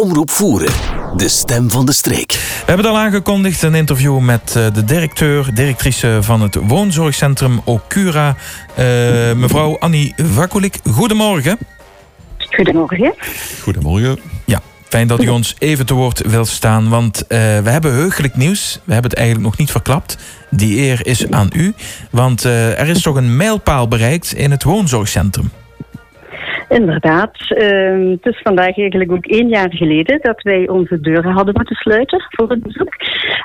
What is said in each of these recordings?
Omroep Voeren, de stem van de streek. We hebben al aangekondigd, een interview met eh, de directeur, directrice van het woonzorgcentrum Okura, uh, mevrouw Annie Vakulik. Goedemorgen. Goedemorgen. Goedemorgen. Ja, fijn dat u ons even te woord wilt staan, want uh, we hebben heugelijk nieuws. We hebben het eigenlijk nog niet verklapt. Die eer is aan u, want er is toch een mijlpaal bereikt in het woonzorgcentrum. Inderdaad. Uh, het is vandaag eigenlijk ook één jaar geleden dat wij onze deuren hadden moeten sluiten voor het bezoek.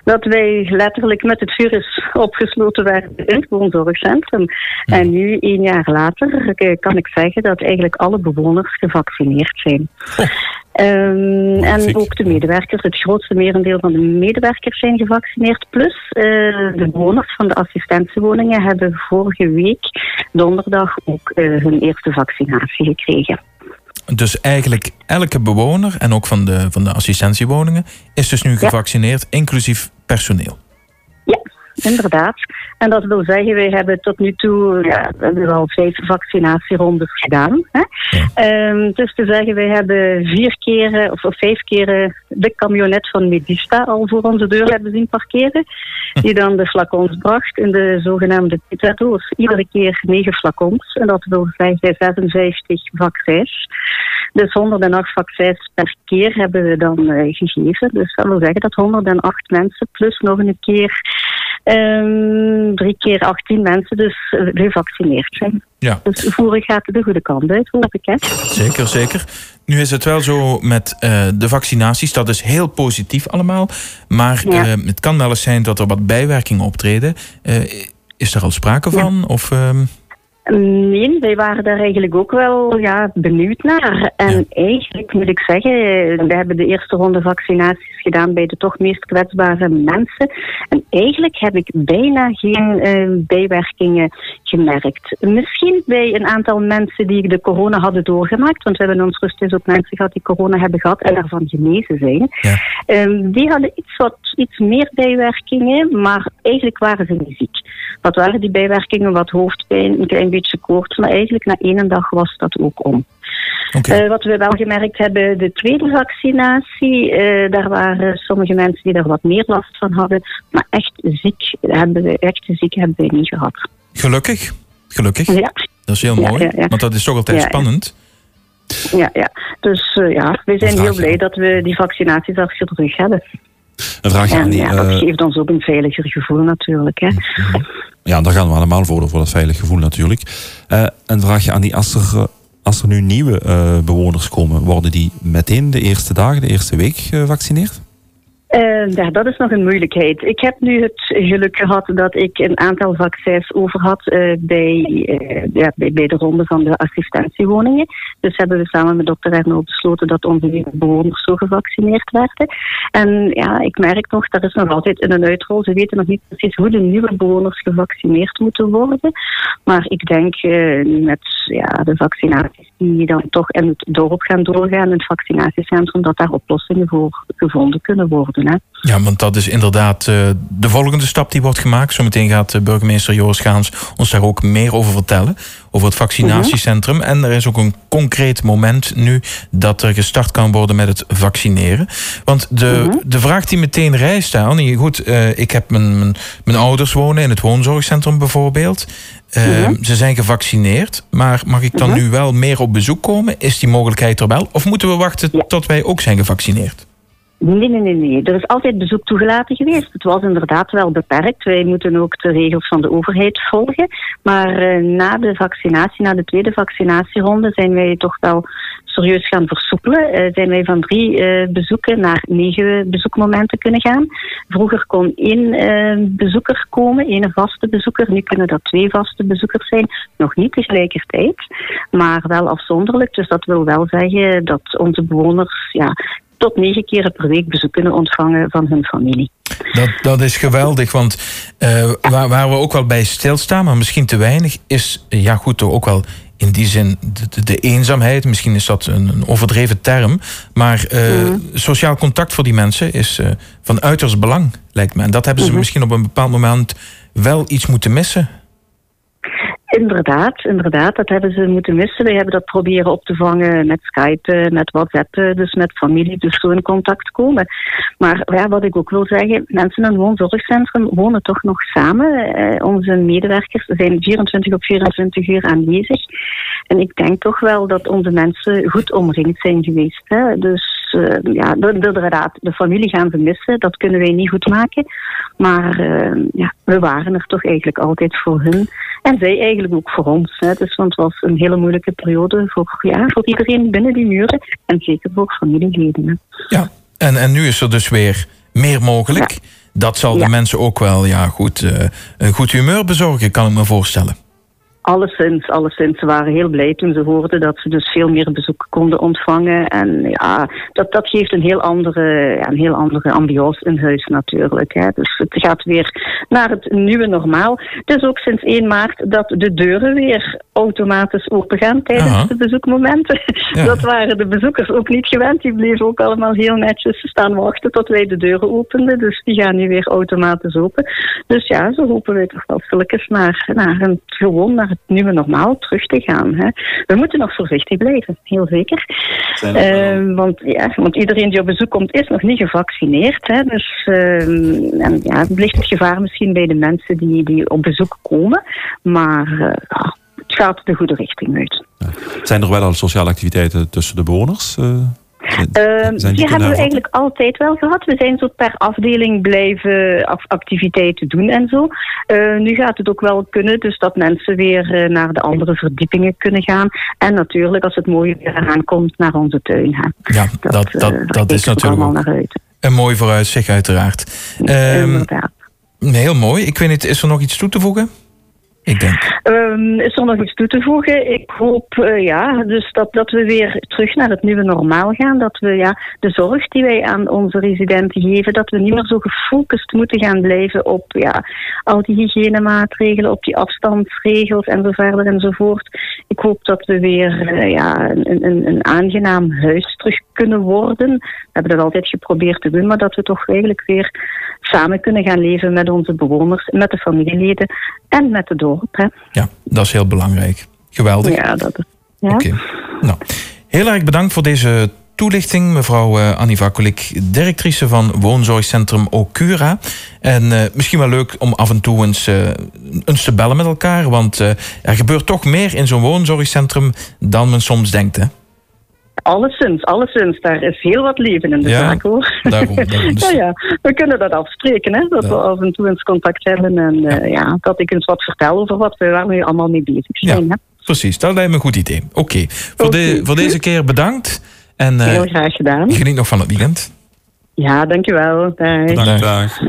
Dat wij letterlijk met het virus opgesloten werden in het woonzorgcentrum. En nu, één jaar later, kan ik zeggen dat eigenlijk alle bewoners gevaccineerd zijn. Um, en ook de medewerkers, het grootste merendeel van de medewerkers zijn gevaccineerd. Plus uh, de bewoners van de assistentiewoningen hebben vorige week donderdag ook uh, hun eerste vaccinatie gekregen. Dus eigenlijk elke bewoner en ook van de, van de assistentiewoningen is dus nu gevaccineerd, inclusief personeel. Inderdaad. En dat wil zeggen, wij hebben tot nu toe ja, we hebben al vijf vaccinatierondes gedaan. Hè? Ja. Um, dus te zeggen, wij hebben vier keren of, of vijf keren de camionet van Medista al voor onze deur hebben zien parkeren. Die dan de flacons bracht in de zogenaamde pizzadoos. Iedere keer negen flacons. En dat wil zeggen 56 vaccins. Dus 108 vaccins per keer hebben we dan uh, gegeven. Dus dat wil zeggen dat 108 mensen plus nog een keer Um, drie keer 18 mensen dus gevaccineerd zijn. Ja. Dus voeren gaat de goede kant uit, hoop ik. Hè? Zeker, zeker. Nu is het wel zo met uh, de vaccinaties, dat is heel positief allemaal. Maar ja. uh, het kan wel eens zijn dat er wat bijwerkingen optreden. Uh, is er al sprake van? Of, Nee, wij waren daar eigenlijk ook wel ja, benieuwd naar. En eigenlijk moet ik zeggen, we hebben de eerste ronde vaccinaties gedaan bij de toch meest kwetsbare mensen. En eigenlijk heb ik bijna geen uh, bijwerkingen gemerkt. Misschien bij een aantal mensen die de corona hadden doorgemaakt, want we hebben in ons rusthuis ook mensen gehad die corona hebben gehad en daarvan genezen zijn. Ja. Um, die hadden iets, wat, iets meer bijwerkingen, maar eigenlijk waren ze niet ziek. Wat waren die bijwerkingen? Wat hoofdpijn, een klein beetje koorts, maar eigenlijk na één dag was dat ook om. Okay. Uh, wat we wel gemerkt hebben, de tweede vaccinatie, uh, daar waren sommige mensen die daar wat meer last van hadden, maar echt ziek hebben we, echt ziek hebben we niet gehad. Gelukkig, gelukkig. Ja. Dat is heel mooi, ja, ja, want dat is toch altijd spannend. Ja, ja. dus uh, ja, we zijn heel blij dat we die vaccinaties achter de rug hebben. Een vraagje aan die, ja, dat geeft ons ook een veiliger gevoel natuurlijk. Hè. Ja, daar gaan we allemaal voor, voor dat veilig gevoel natuurlijk. Uh, een vraagje aan die, als er, als er nu nieuwe bewoners komen, worden die meteen de eerste dagen, de eerste week gevaccineerd? Uh, ja, dat is nog een moeilijkheid. Ik heb nu het geluk gehad dat ik een aantal vaccins over had bij, uh, ja, bij, bij, de ronde van de assistentiewoningen. Dus hebben we samen met dokter Erno besloten dat onze bewoners zo gevaccineerd werden. En ja, ik merk nog, dat is nog altijd in een uitrol. Ze weten nog niet precies hoe de nieuwe bewoners gevaccineerd moeten worden. Maar ik denk met ja, de vaccinaties die dan toch in het dorp gaan doorgaan, in het vaccinatiecentrum, dat daar oplossingen voor gevonden kunnen worden. Ja, want dat is inderdaad uh, de volgende stap die wordt gemaakt. Zometeen gaat uh, burgemeester Joris Gaans ons daar ook meer over vertellen. Over het vaccinatiecentrum. En er is ook een concreet moment nu dat er gestart kan worden met het vaccineren. Want de, de vraag die meteen rijst, Annie, goed, uh, ik heb mijn, mijn, mijn, ouders wonen in het woonzorgcentrum bijvoorbeeld. Ze zijn gevaccineerd, maar mag ik dan nu wel meer op bezoek komen? Is die mogelijkheid er wel? Of moeten we wachten tot wij ook zijn gevaccineerd? Nee, nee, nee, nee. Er is altijd bezoek toegelaten geweest. Het was inderdaad wel beperkt. Wij moeten ook de regels van de overheid volgen. Maar uh, na de vaccinatie, na de tweede vaccinatieronde, zijn wij toch wel serieus gaan versoepelen. Uh, zijn wij van drie uh, bezoeken naar negen bezoekmomenten kunnen gaan. Vroeger kon één bezoeker komen, één vaste bezoeker. Nu kunnen dat twee vaste bezoekers zijn. Nog niet tegelijkertijd, maar wel afzonderlijk. Dus dat wil wel zeggen dat onze bewoners ja, tot negen keren per week bezoek kunnen ontvangen van hun familie. Dat, dat is geweldig, want uh, waar, waar, we ook wel bij stilstaan, maar misschien te weinig, is ja goed, ook wel in die zin de, de eenzaamheid. Misschien is dat een, een overdreven term, maar uh, mm. sociaal contact voor die mensen is uh, van uiterst belang, lijkt me. En dat hebben ze -hmm. misschien op een bepaald moment wel iets moeten missen. Inderdaad, inderdaad. Dat hebben ze moeten missen. Wij hebben dat proberen op te vangen met Skype, met WhatsApp, dus met familie, dus zo in contact komen. Maar ja, wat ik ook wil zeggen, mensen in een woonzorgcentrum wonen toch nog samen. Eh, onze medewerkers zijn 24 op 24 uur aanwezig. En ik denk toch wel dat onze mensen goed omringd zijn geweest. Hè. Dus ja, inderdaad, de familie gaan we missen. Dat kunnen wij niet goed maken. Maar ja, we waren er toch eigenlijk altijd voor hun. En zij eigenlijk ook voor ons. Hè. Dus, want het was een hele moeilijke periode voor, ja, voor iedereen binnen die muren. En zeker voor familieleden. Ja, en, en nu is er dus weer meer mogelijk. Ja. Dat zal de mensen ook wel ja, goed, uh, een goed humeur bezorgen, kan ik me voorstellen. Alleszins, alleszins. Ze waren heel blij toen ze hoorden dat ze dus veel meer bezoek konden ontvangen. En ja, dat, dat geeft een heel andere, een heel andere ambiance in huis natuurlijk. Hè. Dus het gaat weer naar het nieuwe normaal. Het is ook sinds 1 maart dat de deuren weer automatisch opengaan tijdens Aha. de bezoekmomenten. Ja. Dat waren de bezoekers ook niet gewend. Die bleven ook allemaal heel netjes staan wachten tot wij de deuren openden. Dus die gaan nu weer automatisch open. Dus ja, zo hopen wij toch wel stilletjes naar, naar een gewoon naar het nieuwe normaal terug te gaan. Hè. We moeten nog voorzichtig blijven, heel zeker. Uh, want, ja, want iedereen die op bezoek komt is nog niet gevaccineerd. Hè. Dus uh, en, ja, ligt het gevaar misschien bij de mensen die, die op bezoek komen. Maar uh, het gaat de goede richting uit. Ja. Zijn er wel al sociale activiteiten tussen de bewoners? Uh, die, die hebben we eigenlijk altijd wel gehad. We zijn zo per afdeling blijven activiteiten doen en zo. Uh, nu gaat het ook wel kunnen, dus dat mensen weer uh, naar de andere verdiepingen kunnen gaan. En natuurlijk, als het mooie weer eraan komt, naar onze tuin. Hè. Ja, dat, dat, dat, dat is natuurlijk ook naar uit. een mooi vooruitzicht uiteraard. Um, heel mooi. Ik weet niet, is er nog iets toe te voegen? Ik denk. Um, is er nog iets toe te voegen? Ik hoop uh, ja, dus dat, dat we weer terug naar het nieuwe normaal gaan. Dat we ja, de zorg die wij aan onze residenten geven, dat we niet meer zo gefocust moeten gaan blijven op ja, al die hygiënemaatregelen, op die afstandsregels en zo verder enzovoort. Ik hoop dat we weer uh, ja, een, een, een aangenaam huis terug kunnen worden. We hebben dat altijd geprobeerd te doen, maar dat we toch eigenlijk weer samen kunnen gaan leven met onze bewoners, met de familieleden en met de dorp. Hè. Ja, dat is heel belangrijk. Geweldig. Ja, dat is. Ja. Oké. Okay. Nou, heel erg bedankt voor deze toelichting, mevrouw uh, Annie Vakulik, directrice van woonzorgcentrum Okura. En uh, misschien wel leuk om af en toe eens, uh, eens te bellen met elkaar, want er gebeurt toch meer in zo'n woonzorgcentrum dan men soms denkt, hè? Alleszins, alleszins. Daar is heel wat leven in de ja, zaak hoor. Daarom, daarom dus. ja, ja, we kunnen dat afspreken, hè? dat ja. we af en toe eens contact hebben en ja. Ja. dat ik eens wat vertel over wat we waar we allemaal mee bezig zijn. Hè? Precies, dat lijkt me een goed idee. Oké, okay. voor, okay. de, voor deze keer bedankt. En, uh, heel graag gedaan. Geniet nog van het weekend. Ja, dankjewel. Dag. Bedankt. Dag.